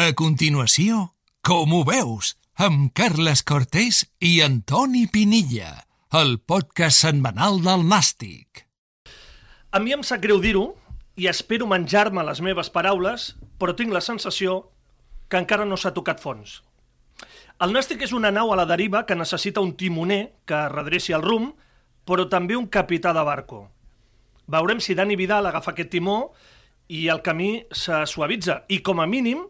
A continuació, com ho veus, amb Carles Cortés i Antoni Pinilla, el podcast setmanal del Nàstic. A mi em sap greu dir-ho i espero menjar-me les meves paraules, però tinc la sensació que encara no s'ha tocat fons. El Nàstic és una nau a la deriva que necessita un timoner que redreci el rumb, però també un capità de barco. Veurem si Dani Vidal agafa aquest timó i el camí se suavitza i, com a mínim,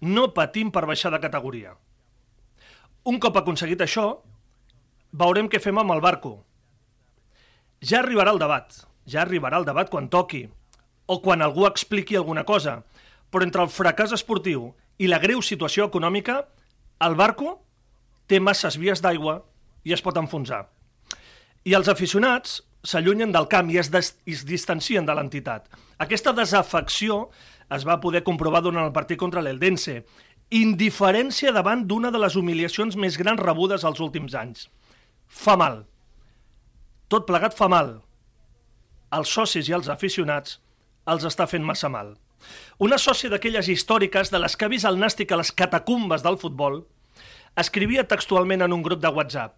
no patim per baixar de categoria. Un cop aconseguit això, veurem què fem amb el barco. Ja arribarà el debat, ja arribarà el debat quan toqui, o quan algú expliqui alguna cosa, però entre el fracàs esportiu i la greu situació econòmica, el barco té masses vies d'aigua i es pot enfonsar. I els aficionats s'allunyen del camp i es, des, i es distancien de l'entitat. Aquesta desafecció es va poder comprovar durant el partit contra l'Eldense. Indiferència davant d'una de les humiliacions més grans rebudes als últims anys. Fa mal. Tot plegat fa mal. Els socis i els aficionats els està fent massa mal. Una sòcia d'aquelles històriques de les que ha vist el nàstic a les catacumbes del futbol escrivia textualment en un grup de WhatsApp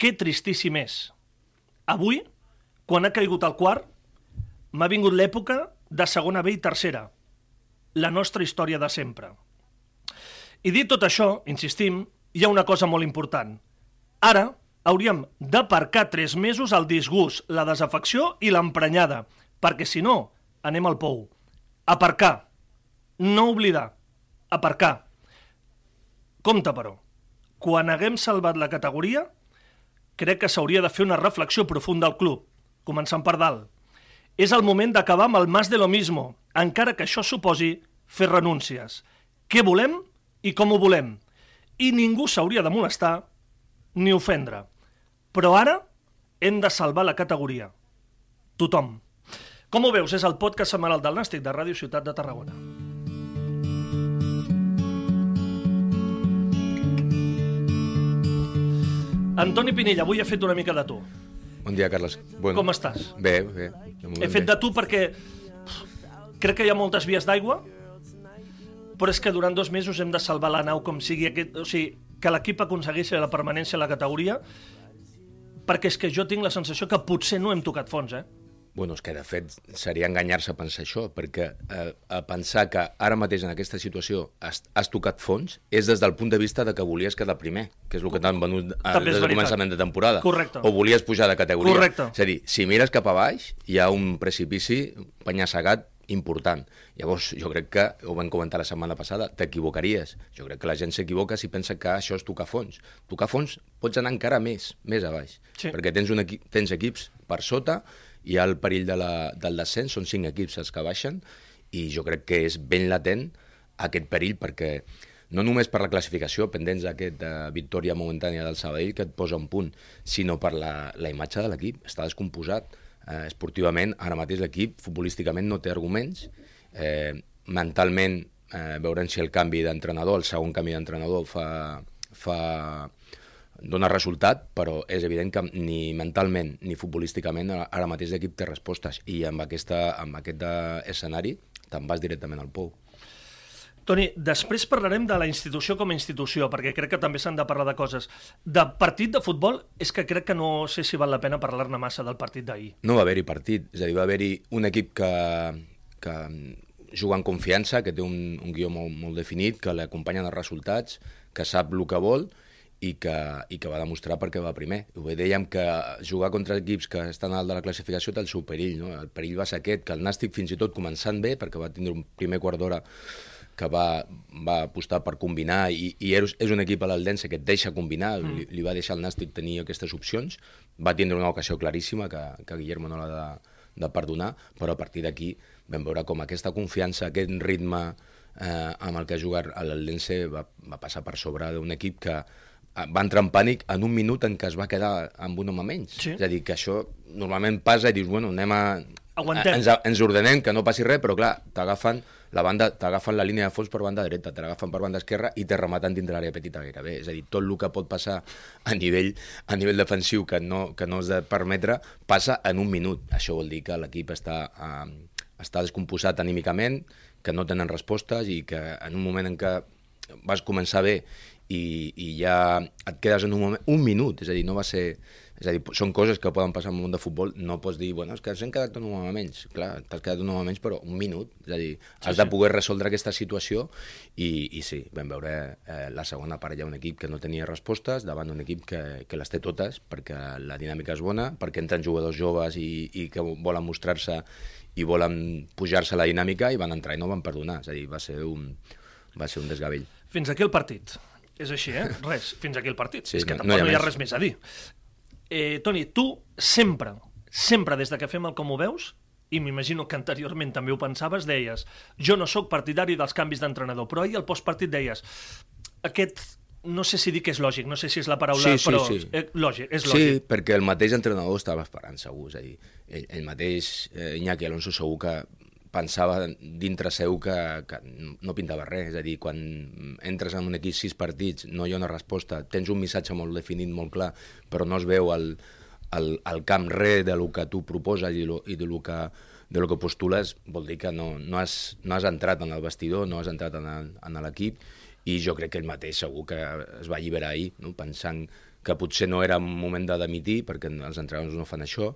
que tristíssim és. Avui, quan ha caigut el quart, m'ha vingut l'època de segona B i tercera. La nostra història de sempre. I dit tot això, insistim, hi ha una cosa molt important. Ara hauríem d'aparcar tres mesos el disgust, la desafecció i l'emprenyada, perquè si no, anem al pou. Aparcar. No oblidar. Aparcar. Compte, però. Quan haguem salvat la categoria, crec que s'hauria de fer una reflexió profunda al club, començant per dalt. És el moment d'acabar amb el mas de lo mismo, encara que això suposi fer renúncies. Què volem i com ho volem. I ningú s'hauria de molestar ni ofendre. Però ara hem de salvar la categoria. Tothom. Com ho veus? És el podcast setmanal del Nàstic de Ràdio Ciutat de Tarragona. Antoni Pinella, avui he fet una mica de tu. Bon dia, Carles. Bueno, Com estàs? Bé, bé. He fet de tu perquè crec que hi ha moltes vies d'aigua, però és que durant dos mesos hem de salvar la nau com sigui. Aquest, o sigui, que l'equip aconsegueixi la permanència a la categoria, perquè és que jo tinc la sensació que potser no hem tocat fons, eh? Bueno, és que de fet seria enganyar-se a pensar això, perquè eh, a pensar que ara mateix en aquesta situació has, has tocat fons és des del punt de vista de que volies quedar primer, que és el que t'han venut eh, és des del començament de temporada. Correcte. O volies pujar de categoria. Correcte. És a dir, si mires cap a baix, hi ha un precipici, un penya-segat important. Llavors, jo crec que, ho vam comentar la setmana passada, t'equivocaries. Jo crec que la gent s'equivoca si pensa que això és tocar fons. Tocar fons pots anar encara més, més a baix. Sí. Perquè tens, un equi tens equips per sota, hi ha el perill de la, del descens, són cinc equips els que baixen, i jo crec que és ben latent aquest perill, perquè no només per la classificació, pendents d'aquesta victòria momentània del Sabadell, que et posa un punt, sinó per la, la imatge de l'equip. Està descomposat eh, esportivament. Ara mateix l'equip, futbolísticament, no té arguments. Eh, mentalment, eh, veurem si el canvi d'entrenador, el segon canvi d'entrenador, fa, fa dona resultat, però és evident que ni mentalment ni futbolísticament ara- mateix l'equip té respostes i amb, aquesta, amb aquest escenari te'n vas directament al pou. Toni, després parlarem de la institució com a institució, perquè crec que també s'han de parlar de coses. De partit de futbol, és que crec que no sé si val la pena parlar-ne massa del partit d'ahir. No va haver-hi partit, és a dir, va haver-hi un equip que, que juga en confiança, que té un, un guió molt, molt definit, que l'acompanyen els resultats, que sap el que vol i que, i que va demostrar perquè va primer. Ho dèiem que jugar contra equips que estan alt de la classificació té el seu perill. No? El perill va ser aquest, que el Nàstic fins i tot començant bé, perquè va tindre un primer quart d'hora que va, va apostar per combinar i, i és, és un equip a l'Aldense que et deixa combinar, mm. li, li va deixar al Nàstic tenir aquestes opcions, va tindre una ocasió claríssima que, que Guillermo no l'ha de, de perdonar, però a partir d'aquí vam veure com aquesta confiança, aquest ritme eh, amb el que ha jugat l'Aldense va, va passar per sobre d'un equip que va entrar en pànic en un minut en què es va quedar amb un home menys. Sí. És a dir, que això normalment passa i dius, bueno, anem a... Aguantem. Ens, ens ordenem, que no passi res, però clar, t'agafen la banda, t'agafen la línia de fons per banda dreta, t'agafen per banda esquerra i te rematen dintre l'àrea petita gairebé. És a dir, tot el que pot passar a nivell, a nivell defensiu que no, que no has de permetre, passa en un minut. Això vol dir que l'equip està, eh, està descomposat anímicament, que no tenen respostes i que en un moment en què vas començar bé i, i ja et quedes en un moment, un minut, és a dir, no va ser... És a dir, són coses que poden passar en el món de futbol, no pots dir, bueno, és que ens hem quedat un home menys. Clar, t'has quedat un home menys, però un minut. És a dir, has sí, de poder resoldre aquesta situació i, i sí, vam veure eh, la segona part ja un equip que no tenia respostes davant d'un equip que, que les té totes perquè la dinàmica és bona, perquè entren jugadors joves i, i que volen mostrar-se i volen pujar-se la dinàmica i van entrar i no van perdonar. És a dir, va ser un, va ser un desgavell. Fins aquí el partit. És així, eh? Res, fins aquí el partit. Sí, és que no- tampoc no no hi hi ha ha més. res més a dir. Eh, Toni, tu sempre, sempre des de que fem el Com ho veus, i m'imagino que anteriorment també ho pensaves, deies, jo no sóc partidari dels canvis d'entrenador, però ahir al postpartit deies, aquest, no sé si dir que és lògic, no sé si és la paraula, Sí, sí, però sí. Eh, lògic, és Sí, lògic. perquè el mateix entrenador estava esperant, segur. És a dir, ell, el mateix eh, Iñaki Alonso segur que pensava dintre seu que, que no pintava res. És a dir, quan entres en un equip sis partits, no hi ha una resposta, tens un missatge molt definit, molt clar, però no es veu al, al, al camp res de lo que tu proposes i, lo, i de lo que de lo que postules, vol dir que no, no, has, no has entrat en el vestidor, no has entrat en el- l'equip, i jo crec que ell mateix segur que es va alliberar ahir, no? pensant que potser no era un moment de demitir, perquè els entrenadors no fan això,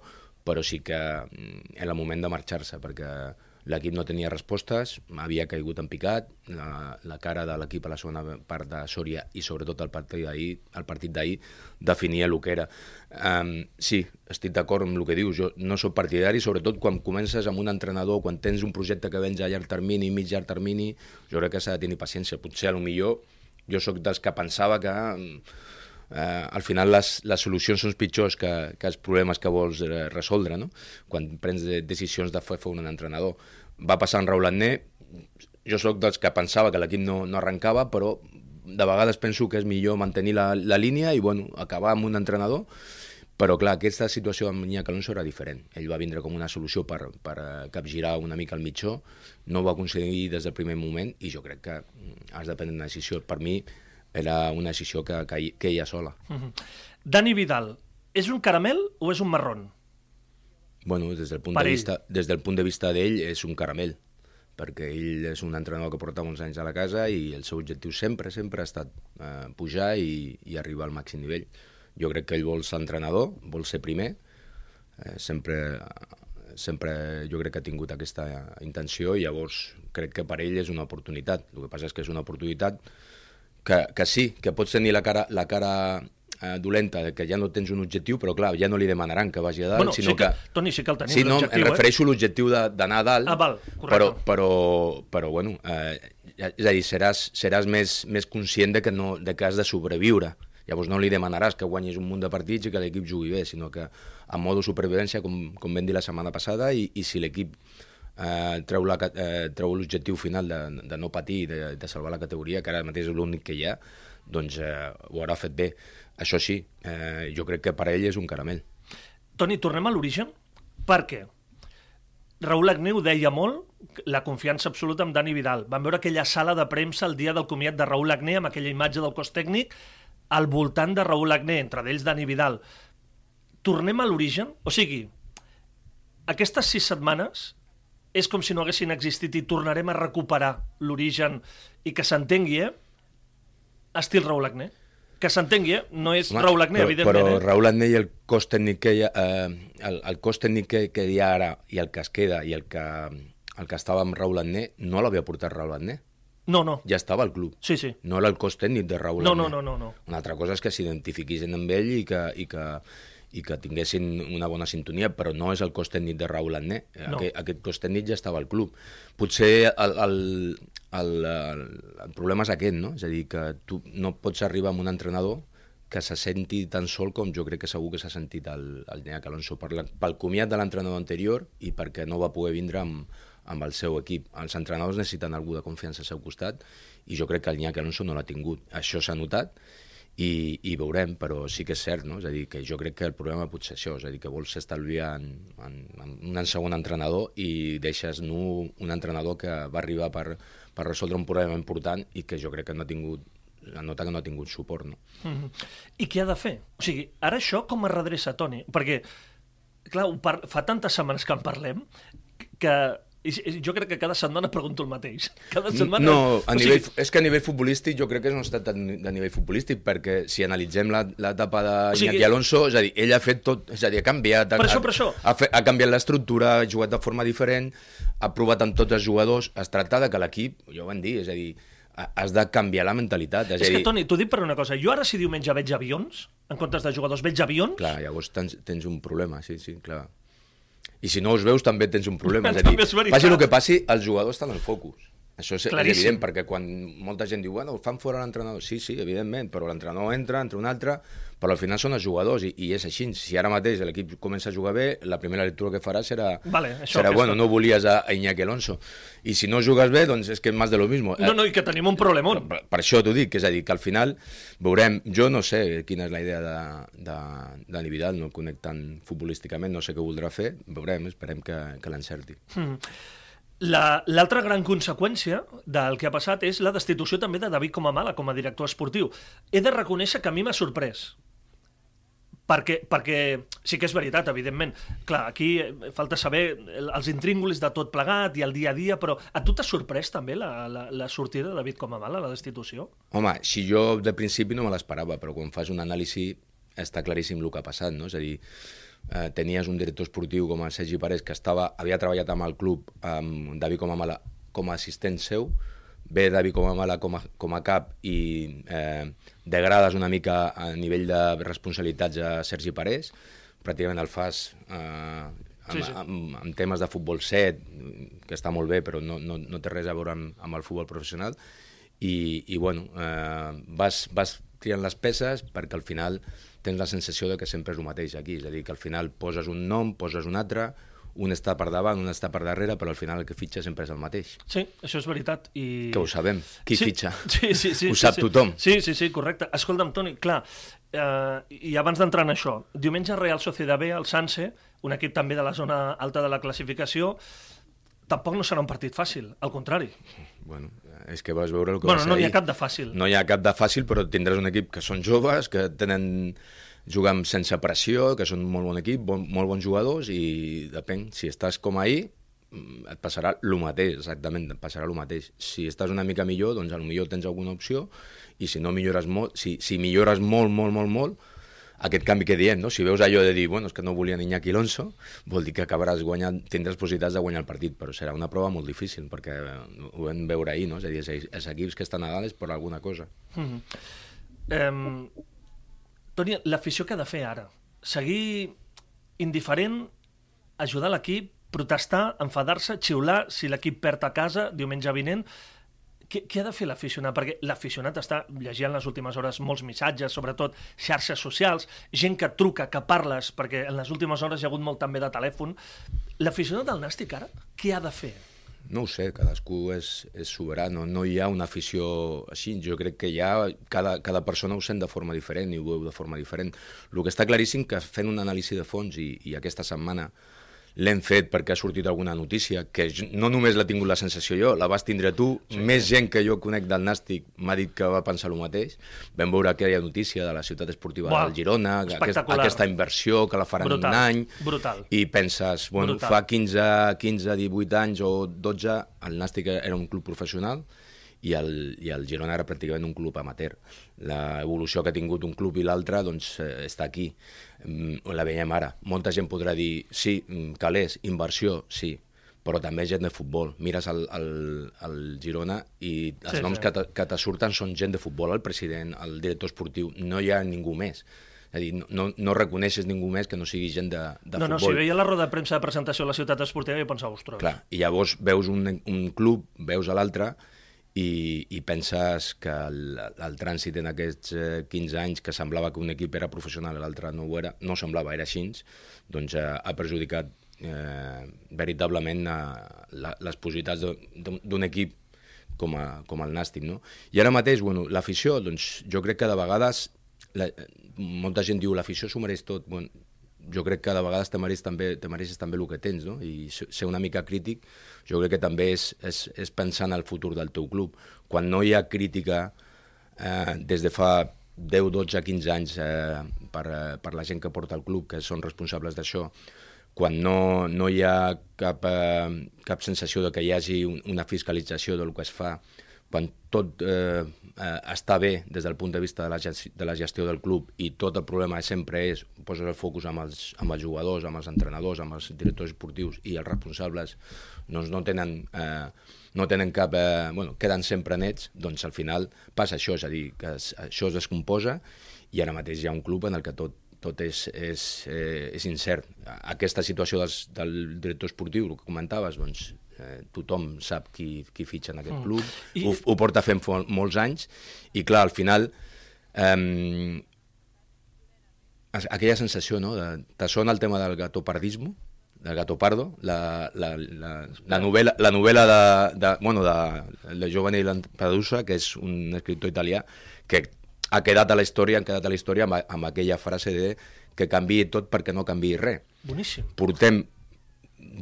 però sí que era el moment de marxar-se, perquè l'equip no tenia respostes, havia caigut en picat, la, la cara de l'equip a la segona part de Sòria i sobretot el partit d'ahir, el partit d'ahir definia el que era. Um, sí, estic d'acord amb el que dius, jo no sóc partidari, sobretot quan comences amb un entrenador, quan tens un projecte que vens a llarg termini, mig llarg termini, jo crec que s'ha de tenir paciència. Potser, a lo millor, jo sóc dels que pensava que eh, al final les, les solucions són pitjors que, que els problemes que vols eh, resoldre, no? quan prens de, decisions de fer, un entrenador. Va passar en Raúl Agné, jo sóc dels que pensava que l'equip no, no arrencava, però de vegades penso que és millor mantenir la, la línia i bueno, acabar amb un entrenador, però clar, aquesta situació amb Iñaki Alonso era diferent. Ell va vindre com una solució per, per eh, capgirar una mica el mitjó, no ho va aconseguir des del primer moment i jo crec que has de prendre una decisió. Per mi era una decisió que, que, que ella sola. Mhm. Dani Vidal, és un caramel o és un marrón? Bueno, des del punt Per de ell. vista, des del punt de vista d'ell és un caramel, perquè ell és un entrenador que porta uns anys a la casa i el seu objectiu sempre, sempre ha estat eh, pujar i, i arribar al màxim nivell. Jo crec que ell vol ser entrenador, vol ser primer, eh, sempre, sempre jo crec que ha tingut aquesta intenció i llavors crec que per ell és una oportunitat. El que passa és que és una oportunitat que, que sí, que pots tenir la cara, la cara eh, dolenta de que ja no tens un objectiu, però clar, ja no li demanaran que vagi a dalt, bueno, sinó sí que, que... Toni, sí que el tenim, Sí, no, l'objectiu, em refereixo a l'objectiu de- d'anar a dalt, Ah, val, correcte. però, però, però bueno, eh, és a dir, seràs, seràs més, més conscient de que, no, de que has de sobreviure. Llavors no li demanaràs que guanyis un munt de partits i que l'equip jugui bé, sinó que en modo supervivència, com, com vam dir la setmana passada, i, i si l'equip eh, eh, treu l'objectiu final de, de no patir, de, de salvar la categoria, que ara mateix és l'únic que hi ha, doncs eh, ho haurà fet bé. Això sí, eh, jo crec que per a ell és un caramel. Toni, tornem a l'origen, perquè Raúl Agné ho deia molt, la confiança absoluta amb Dani Vidal. Vam veure aquella sala de premsa el dia del comiat de Raúl Agné amb aquella imatge del cos tècnic al voltant de Raúl Agné, entre d'ells Dani Vidal. Tornem a l'origen? O sigui, aquestes sis setmanes és com si no haguessin existit i tornarem a recuperar l'origen i que s'entengui, eh? Estil Raúl Agné. Que s'entengui, eh? No és Home, Raúl Agné, però, evidentment. Però eh? Raúl Agné i el cos tècnic que hi ha, eh, el, el tècnic que, que hi ha ara i el que es queda i el que, el que estava amb Raúl Agné no l'havia portat Raúl Agné. No, no. Ja estava al club. Sí, sí. No era el cos tècnic de Raúl No, Agné. no, no, no, no. Una altra cosa és que s'identifiquissin amb ell i que, i que, i que tinguessin una bona sintonia, però no és el cos tècnic de Raúl Agné. No. Aquest, aquest cos tècnic ja estava al club. Potser el, el, el, el, el problema és aquest, no? És a dir, que tu no pots arribar amb un entrenador que se senti tan sol com jo crec que segur que s'ha sentit el, el Iñaki Alonso per la, pel comiat de l'entrenador anterior i perquè no va poder vindre amb, amb el seu equip. Els entrenadors necessiten algú de confiança al seu costat i jo crec que el Iñaki Alonso no l'ha tingut. Això s'ha notat i, i veurem, però sí que és cert, no? És a dir, que jo crec que el problema potser és això, és a dir, que vols estalviar en, en, en un segon entrenador i deixes nu un entrenador que va arribar per, per resoldre un problema important i que jo crec que no ha tingut nota que no ha tingut suport, no? Mm -hmm. I què ha de fer? O sigui, ara això com es redreça, Toni? Perquè, clar, par... fa tantes setmanes que en parlem que jo crec que cada setmana pregunto el mateix. Cada setmana... No, a o nivell, sigui, és que a nivell futbolístic jo crec que no ha estat de, nivell futbolístic, perquè si analitzem la- l'etapa de O sigui- Iñaki Alonso, és a dir, ell ha fet tot, és a dir, ha canviat, ha, Per això, ha- per això. Ha, fet, ha canviat l'estructura, ha jugat de forma diferent, ha provat amb tots els jugadors, es tracta de que l'equip, jo ho van dir, és a dir, ha- has de canviar la mentalitat. És, És a que, dir, Toni, t'ho dic per una cosa. Jo ara, si diumenge veig avions, en comptes de jugadors, veig avions, Clar, llavors tens, tens un problema, sí, sí, clar. I si no els veus també tens un problema. És a dir, passi el que passi, els jugadors estan al focus. Això és, és Claríssim. evident, perquè quan molta gent diu, bueno, fan fora l'entrenador. Sí, sí, evidentment, però l'entrenador entra, entra un altre, però al final són els jugadors, i, i és així. Si ara mateix l'equip comença a jugar bé, la primera lectura que farà serà, Vale, això, serà bueno, no volies a, a Iñaki Alonso. I si no jugues bé, doncs és que és més de lo mismo. no, no, i que tenim un problemón. Per, per això t'ho dic, és a dir, que al final veurem, jo no sé quina és la idea de, de, de Vidal, no el conec tant futbolísticament, no sé què voldrà fer, veurem, esperem que, que l'encerti. La- L'altra gran conseqüència del que ha passat és la destitució també de David Comamala com a director esportiu. He de reconèixer que a mi m'ha sorprès. Perquè, perquè sí que és veritat, evidentment. Clar, aquí eh, falta saber el- els intríngulis de tot plegat i el dia a dia, però a tu t'ha sorprès també la, la, la sortida de David Comamala, la destitució? Home, si jo de principi no me l'esperava, però quan fas un anàlisi està claríssim el que ha passat, no? És a dir, eh, tenies un director esportiu com el Sergi Parés que estava, havia treballat amb el club, amb David Comamala com a assistent seu, ve David Comamala com a, com a cap i eh, degrades una mica a nivell de responsabilitats a Sergi Parés, pràcticament el fas eh, amb, Sí, sí. amb, amb temes de futbol set, que està molt bé, però no, no, no té res a veure amb, amb el futbol professional, i, i bueno, eh, vas, vas triant les peces perquè al final tens la sensació de que sempre és el mateix aquí, és a dir, que al final poses un nom, poses un altre, un està per davant, un està per darrere, però al final el que fitxa sempre és el mateix. Sí, això és veritat. I... Que ho sabem, qui sí, fitxa. Sí, sí, sí. Ho sí, sap sí. tothom. Sí, sí, sí, correcte. Escolta'm, Toni, clar, eh, i abans d'entrar en això, diumenge Real Sociedad B, el Sanse, un equip també de la zona alta de la classificació, tampoc no serà un partit fàcil, al contrari. Bueno, és que vas veure el que Bueno, va ser no n'hi ha cap de fàcil. No hi ha cap de fàcil, però tindràs un equip que són joves, que tenen juguen sense pressió, que són molt bon equip, bon, molt bons jugadors, i depèn, si estàs com ahir, mm, et passarà el mateix, exactament, et passarà el mateix. Si estàs una mica millor, doncs potser tens alguna opció, i si no millores molt, si, si millores molt, molt, molt, molt, aquest canvi que diem, no? si veus allò de dir, bueno, és que no volien Iñaki Alonso, vol dir que acabaràs guanyant, tindràs possibilitats de guanyar el partit, però serà una prova molt difícil, perquè ho vam veure ahir, no? és a dir, els, equips que estan a dalt és per alguna cosa. Eh, Toni, l'afició que ha de fer ara? Seguir indiferent, ajudar l'equip, protestar, enfadar-se, xiular si l'equip perd a casa diumenge vinent? Què, què ha de fer l'aficionat? Perquè l'aficionat està llegint les últimes hores molts missatges, sobretot xarxes socials, gent que truca, que parles, perquè en les últimes hores hi ha hagut molt també de telèfon. L'aficionat del Nàstic ara, què ha de fer? No ho sé, cadascú és, és soberà, no, no hi ha una afició així, jo crec que hi ha, cada, cada persona ho sent de forma diferent i ho veu de forma diferent. El que està claríssim que fent un anàlisi de fons i, i aquesta setmana l'hem fet perquè ha sortit alguna notícia, que no només l'ha tingut la sensació jo, la vas tindre tu, sí. més gent que jo conec del Nàstic m'ha dit que va pensar el mateix. Vam veure aquella notícia de la ciutat esportiva Buah, del Girona, aquest, aquesta inversió que la faran Brutal, un any, brutal. i penses, bueno, Brutal. fa 15, 15, 18 anys o 12, el Nàstic era un club professional i el, i el Girona era pràcticament un club amateur. L'evolució que ha tingut un club i l'altre doncs, eh, està aquí. Mm, La veiem ara. Molta gent podrà dir, sí, mm, calés, inversió, sí, però també gent de futbol. Mires el, el, el Girona i els Sí, noms sí. que te, que te surten són gent de futbol, el president, el director esportiu, no hi ha ningú més. És a dir, no, no, no reconeixes ningú més que no sigui gent de, de no, no, futbol. si veia la roda de premsa de presentació a la ciutat esportiva i pensava, ostres, Clar, i llavors veus un, un club, veus l'altre i, i penses que el, el trànsit en aquests eh, 15 anys que semblava que un equip era professional i l'altre no ho era, no semblava, era així, doncs eh, ha perjudicat eh, veritablement eh, la, les possibilitats d'un equip com, a, com el Nàstic, no? I ara mateix, bueno, l'afició, doncs jo crec que de vegades la, molta gent diu l'afició s'ho mereix tot. Bueno, jo crec que de vegades te mereixes també, te mereixes també el que tens, no? I se- ser una mica crític, jo crec que també és, és, és pensar en el futur del teu club. Quan no hi ha crítica eh, des de fa 10, 12, 15 anys eh, per, eh, per la gent que porta el club, que són responsables d'això, quan no, no hi ha cap, eh, cap sensació de que hi hagi un, una fiscalització del que es fa, quan tot eh, eh, està bé des del punt de vista de la, gestió, de la gestió del club i tot el problema sempre és posar el focus amb els, amb els jugadors, amb els entrenadors, amb els directors esportius i els responsables doncs no tenen, eh, no tenen cap... Eh, bueno, queden sempre nets, doncs al final passa això, és a dir, que es, això es descomposa i ara mateix hi ha un club en el que tot tot és, és, eh, és incert. Aquesta situació dels, del director esportiu, el que comentaves, doncs eh, tothom sap qui, qui fitxa en aquest mm. club, I... ho, ho porta fent molts anys, i clar, al final eh, aquella sensació, no?, de, te sona el tema del gatopardismo, del Gato Pardo, la, la, la, la novel·la, la novel·la de, de, bueno, de, de Giovanni Lampedusa, que és un escriptor italià, que ha quedat a la història, han quedat a la història amb, amb aquella frase de que canvi tot perquè no canvi res. Boníssim. Portem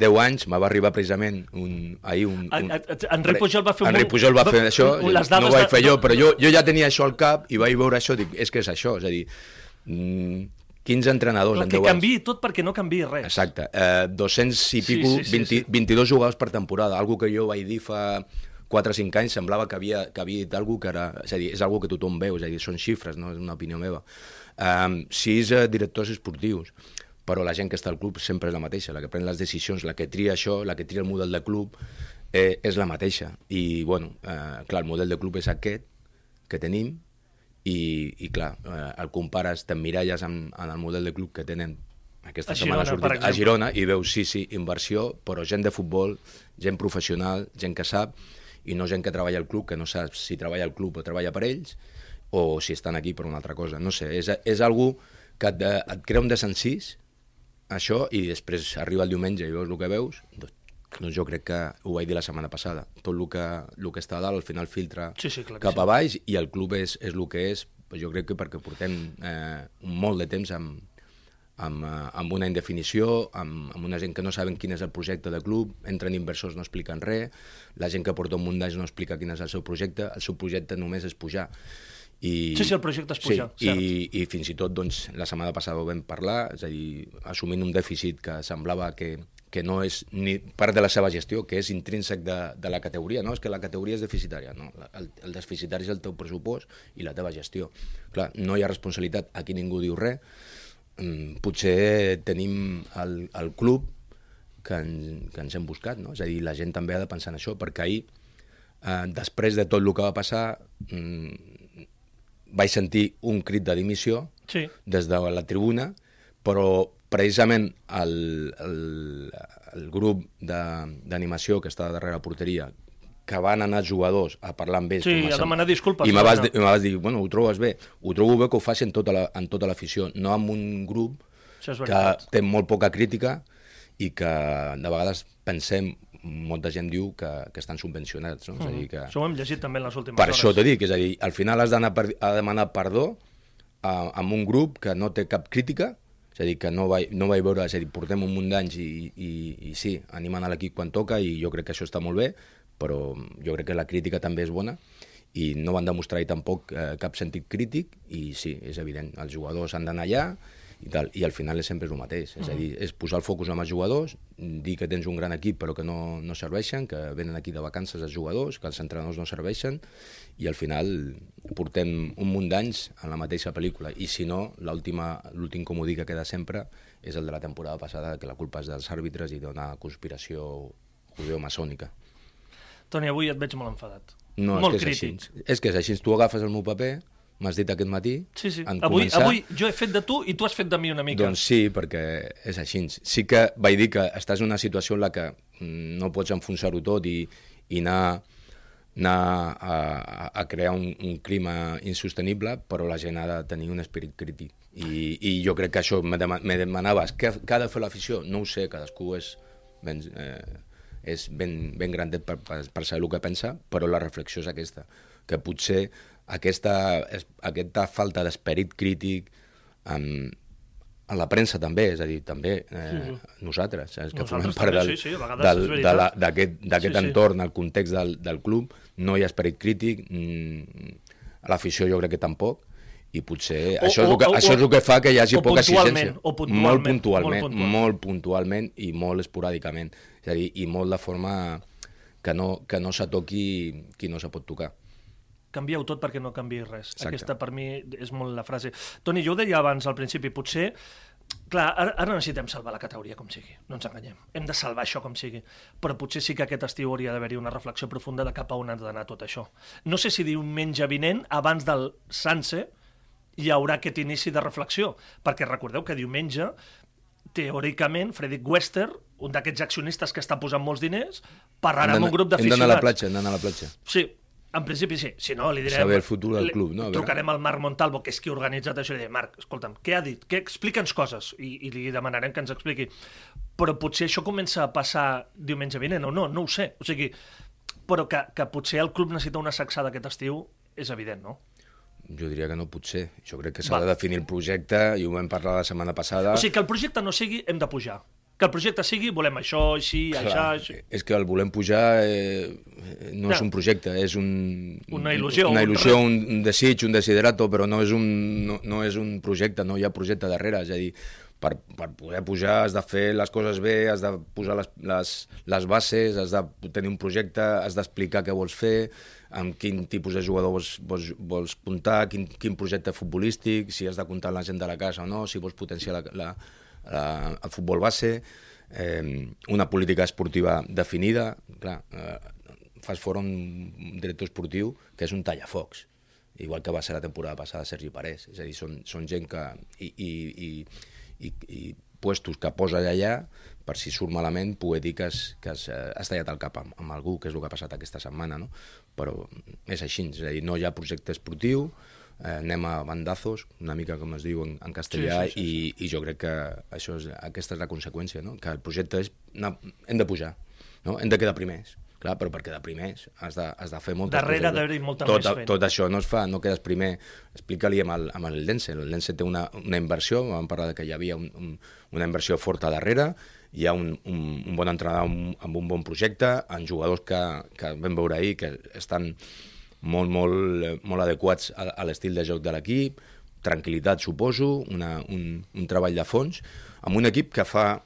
10 anys, me va arribar precisament un, ahir un... un Enric Pujol va fer un... Enric Pujol va fer això, les no ho vaig fer de... jo, però jo, jo ja tenia això al cap i vaig veure això, dic, és que és això, és a dir, 15 mm, entrenadors Però en 10 anys. Que canvi tot perquè no canvi res. Exacte, eh, 200 i pico, sí, sí, sí, 20, sí. 22 jugadors per temporada, algo que jo vaig dir fa 4 o 5 anys semblava que havia, que havia dit alguna que era... És a dir, és algo que tothom veu, és a dir, són xifres, no és una opinió meva. Um, sis uh, directors esportius, però la gent que està al club sempre és la mateixa, la que pren les decisions, la que tria això, la que tria el model de club, eh, és la mateixa. I, bueno, eh, clar, el model de club és aquest que tenim i, i clar, eh, el compares, t'emmiralles amb, amb el model de club que tenen aquesta a setmana Girona, sortit a Girona i veus, sí, sí, inversió, però gent de futbol, gent professional, gent que sap, i no gent que treballa al club, que no sap si treballa al club o treballa per ells, o si estan aquí per una altra cosa. No sé, és, és algú que et, et crea un desencís, això, i després arriba el diumenge i veus el que veus, doncs, doncs jo crec que ho vaig dir la setmana passada. Tot el que, el que està a dalt al final filtra sí, sí, clar cap sí. a baix i el club és, és el que és, jo crec que perquè portem eh, molt de temps amb, amb, eh, amb una indefinició, amb, amb una gent que no saben quin és el projecte de club, entren inversors no expliquen res, la gent que porta un munt d'anys no explica quin és el seu projecte, el seu projecte només és pujar. I, sí, sí, el projecte és pujar, sí, cert. I, I fins i tot, doncs, la setmana passada ho vam parlar, és a dir, assumint un dèficit que semblava que, que no és ni part de la seva gestió, que és intrínsec de, de la categoria, no? És que la categoria és deficitària, no? El, el deficitari és el teu pressupost i la teva gestió. Clar, no hi ha responsabilitat, aquí ningú diu res, Mm, potser tenim el, el club que, en, que ens hem buscat, no? És a dir, la gent també ha de pensar en això, perquè ahir, eh, després de tot el que va passar, mm, vaig sentir un crit de dimissió sí. des de la tribuna, però precisament el, el, el grup d'animació que està darrere la porteria, que van anar jugadors a parlar amb ells. Sí, a, demanar disculpes. I me vas, no. vas dir, bueno, ho trobes bé. Ho trobo bé que ho facin tota la, en tota l'afició, no amb un grup que té molt poca crítica i que de vegades pensem, molta gent diu que, que estan subvencionats. No? Mm és a dir, que... Això ho hem llegit també en les últimes per hores. Per això t'he dit, és a dir, al final has d'anar a demanar perdó a, amb un grup que no té cap crítica, és a dir, que no vaig, no vaig veure, és a dir, portem un munt d'anys i, i, i sí, animant a l'equip quan toca i jo crec que això està molt bé, però jo crec que la crítica també és bona i no van demostrar tampoc eh, cap sentit crític i sí, és evident, els jugadors han d'anar allà i, tal, i al final és sempre el mateix, és a dir, és posar el focus amb els jugadors, dir que tens un gran equip però que no, no serveixen, que venen aquí de vacances els jugadors, que els entrenadors no serveixen i al final portem un munt d'anys en la mateixa pel·lícula i si no, l'últim comodí que queda sempre és el de la temporada passada, que la culpa és dels àrbitres i d'una conspiració judeo-maçònica. Toni, avui et veig molt enfadat. No, molt és que és crític. així. És que és així. Tu agafes el meu paper, m'has dit aquest matí... Sí, sí. Avui, començar... avui jo he fet de tu i tu has fet de mi una mica. Doncs sí, perquè és així. Sí que vaig dir que estàs en una situació en la que mm, no pots enfonsar-ho tot i, i anar, anar a, a crear un, un clima insostenible, però la gent ha de tenir un esperit crític. I, i jo crec que això me, demanaves. Què, què ha de fer l'afició? No ho sé, cadascú és... Ben, eh, és ben, ben grandet per, per, per saber el que pensa, però la reflexió és aquesta, que potser aquesta, aquesta falta d'esperit crític amb, a la premsa també, és a dir, també eh, sí. nosaltres, és que nosaltres formem part del, sí, sí, d'aquest sí, entorn, el context del, del club, no hi ha esperit crític, mm, l'afició jo crec que tampoc, i potser O- això, és o- que, o- això és el que fa que hi hagi poca exigència. o puntualment, molt puntualment, molt puntualment. molt puntualment i molt esporàdicament. És a dir, i molt de forma que no, que no se toqui qui no se pot tocar. Canvieu tot perquè no canviï res. Exacte. Aquesta, per mi, és molt la frase. Toni, jo ho deia abans, al principi, potser... Clar, ara, ara necessitem salvar la categoria com sigui, no ens enganyem. Hem de salvar això com sigui. Però potser sí que aquest estiu hauria d'haver-hi una reflexió profunda de cap a on ha d'anar tot això. No sé si diumenge vinent, abans del Sanse, hi haurà aquest inici de reflexió. Perquè recordeu que diumenge teòricament, Frederick Wester, un d'aquests accionistes que està posant molts diners, parlarà amb un grup Hem d'anar a la d'aficionats. platja, hem d'anar a la platja. Sí, en principi sí. Si no, li direm... Saber el futur del club, no? Trucarem al Marc Montalvo, que és qui ha organitzat això, i direm, Marc, escolta'm, què ha dit? Què, explica'ns coses. I, I li demanarem que ens expliqui. Però potser això comença a passar diumenge vinent, o no, no ho sé. O sigui, però que, que potser el club necessita una sacsada aquest estiu és evident, no? Jo diria que no pot ser. Jo crec que s'ha de definir el projecte, i ho vam parlar la setmana passada. O sigui, que el projecte no sigui, hem de pujar. Que el projecte sigui, volem això, així, això, Clar, així. és que el volem pujar eh, no és No. un projecte, és un... Una il·lusió, Una un il·lusió, re- un, un desig, un desiderato, però no és un, no, no és un projecte, no hi ha projecte darrere. És a dir, per, per poder pujar has de fer les coses bé, has de posar les, les, les bases, has de tenir un projecte, has d'explicar què vols fer, amb quin tipus de jugador vols, vols, vols comptar, quin, quin projecte futbolístic, si has de comptar amb la gent de la casa o no, si vols potenciar la, la, la, el futbol base, eh, una política esportiva definida. Clar, eh, fas fora un director esportiu que és un tallafocs, igual que va ser la temporada passada Sergi Parés. És a dir, són, són gent que... I, i, i, i, i puestos que posa allà per si surt malament poder dir que has, que has, eh, has tallat el cap amb, amb algú, que és el que ha passat aquesta setmana, no? Però és així, és a dir, no hi ha projecte esportiu, eh, anem a bandazos, una mica com es diu en, en castellà, Sí, sí, sí, i, i jo crec que això és, aquesta és la conseqüència, no? que el projecte és... Anar, hem de pujar, no? hem de quedar primers. Clar, però per quedar primers has de, has de fer moltes Darrere coses. d'haver-hi molta tot, més feina. Tot això no es fa, no quedes primer. Explica-li amb el, amb el Lense. El Lense té una, una inversió, vam parlar de que hi havia un, un, una inversió forta darrere, hi ha un, un, un bon entrenador amb, amb un bon projecte, amb jugadors que, que vam veure ahir que estan molt, molt, eh, molt adequats a, a l'estil de joc de l'equip, tranquil·litat, suposo, una, un, un treball de fons, amb un equip que fa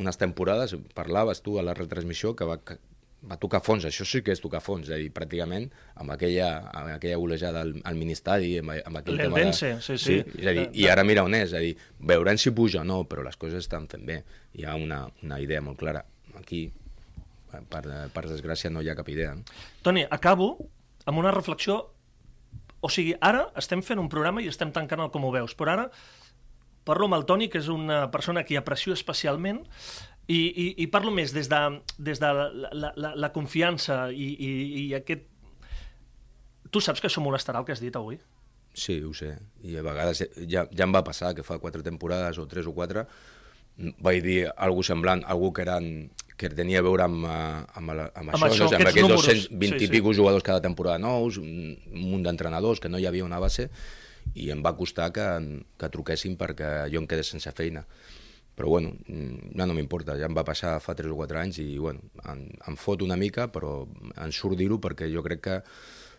unes temporades, parlaves tu a la retransmissió, que va, que va tocar fons, això sí que és tocar fons, és a dir, pràcticament amb aquella, amb aquella golejada al, al ministeri, amb, amb aquell tema de... L'Eldense, sí, sí. És a dir, I ara mira on és, és a dir, veurem si puja o no, però les coses estan fent bé. Hi ha una, una idea molt clara. Aquí, per, per desgràcia, no hi ha cap idea. No? Toni, acabo amb una reflexió... O sigui, ara estem fent un programa i estem tancant el Com ho veus, però ara parlo amb el Toni, que és una persona que aprecio especialment, i, i, i parlo més des de, des de la, la, la, la confiança i, i, i aquest... Tu saps que això molestarà el que has dit avui? Sí, ho sé. I a vegades ja, ja em va passar que fa quatre temporades o tres o quatre vaig dir algú semblant, algú que, eren, que tenia a veure amb, eh, amb, la- amb, Amb això, això, no? amb aquests aquests números. 220 Sí, sí, sí. i pico jugadors cada temporada nous, un un munt d'entrenadors, que no hi havia una base, i em va costar que, que truquessin perquè jo em quedés sense feina. Però bueno, mm, ja no m'importa, ja em va passar fa 3 o 4 anys i bueno, em, em fot una mica, però em surt dir-ho perquè jo crec que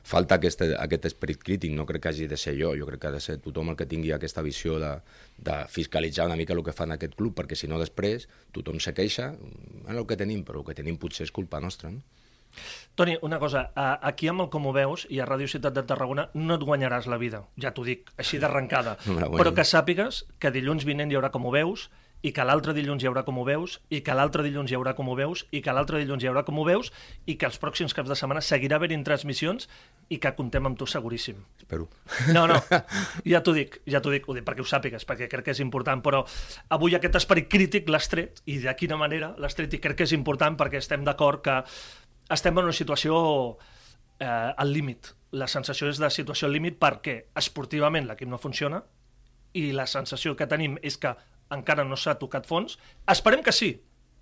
falta aquest, aquest esperit crític, no crec que hagi de ser jo, jo crec que ha de ser tothom el que tingui aquesta visió de, de fiscalitzar una mica el que fan aquest club, perquè si no després tothom se queixa, en el que tenim, però el que tenim potser és culpa nostra, no? Toni, una cosa, aquí amb el Com ho veus i a Ràdio Ciutat de Tarragona no et guanyaràs la vida, ja t'ho dic, així d'arrencada. No. Però que sàpigues que dilluns vinent hi haurà Com ho veus i que l'altre dilluns hi haurà Com ho veus i que l'altre dilluns hi haurà Com ho veus i que l'altre dilluns hi haurà Com ho veus i que els pròxims caps de setmana seguirà havent transmissions i que comptem amb tu seguríssim. Espero. No, no, ja t'ho dic, ja t'ho dic, ho dic perquè ho sàpigues, perquè crec que és important, però avui aquest esperit crític l'has tret, i de quina manera l'has tret, i crec que és important perquè estem d'acord que estem en una situació eh, al límit. La sensació és de situació al límit perquè esportivament l'equip no funciona i la sensació que tenim és que encara no s'ha tocat fons. Esperem que sí,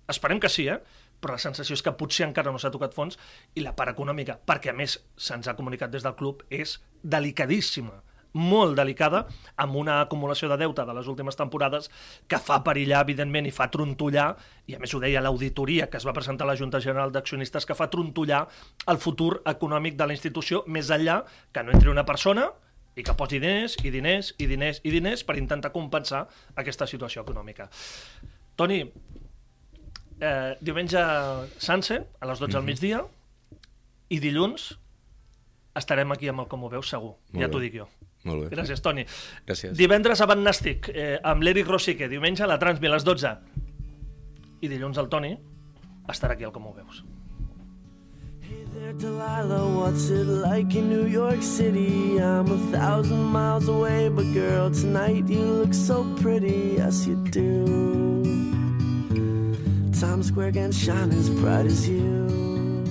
esperem que sí, eh? però la sensació és que potser encara no s'ha tocat fons i la part econòmica, perquè a més se'ns ha comunicat des del club, és delicadíssima molt delicada, amb una acumulació de deute de les últimes temporades que fa perillar, evidentment, i fa trontollar, i a més ho deia l'auditoria que es va presentar a la Junta General d'Accionistes, que fa trontollar el futur econòmic de la institució, més enllà que no entri una persona i que posi diners i diners i diners i diners per intentar compensar aquesta situació econòmica. Toni, eh, diumenge Sanse, a les 12 mm -hmm. al migdia, i dilluns estarem aquí amb el Com ho veus, segur. Molt ja t'ho dic jo. Molt bé. Gràcies, Toni. Gràcies. Divendres a Van Nàstic, eh, amb l'Eric Rosique, diumenge a la Transmi a les 12. I dilluns el Toni estarà aquí al Com ho veus. There, Delilah, what's it like in New York City? I'm a thousand miles away, but girl, tonight you look so pretty, yes you do. Times Square can shine as bright as you.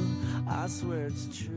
I swear it's true.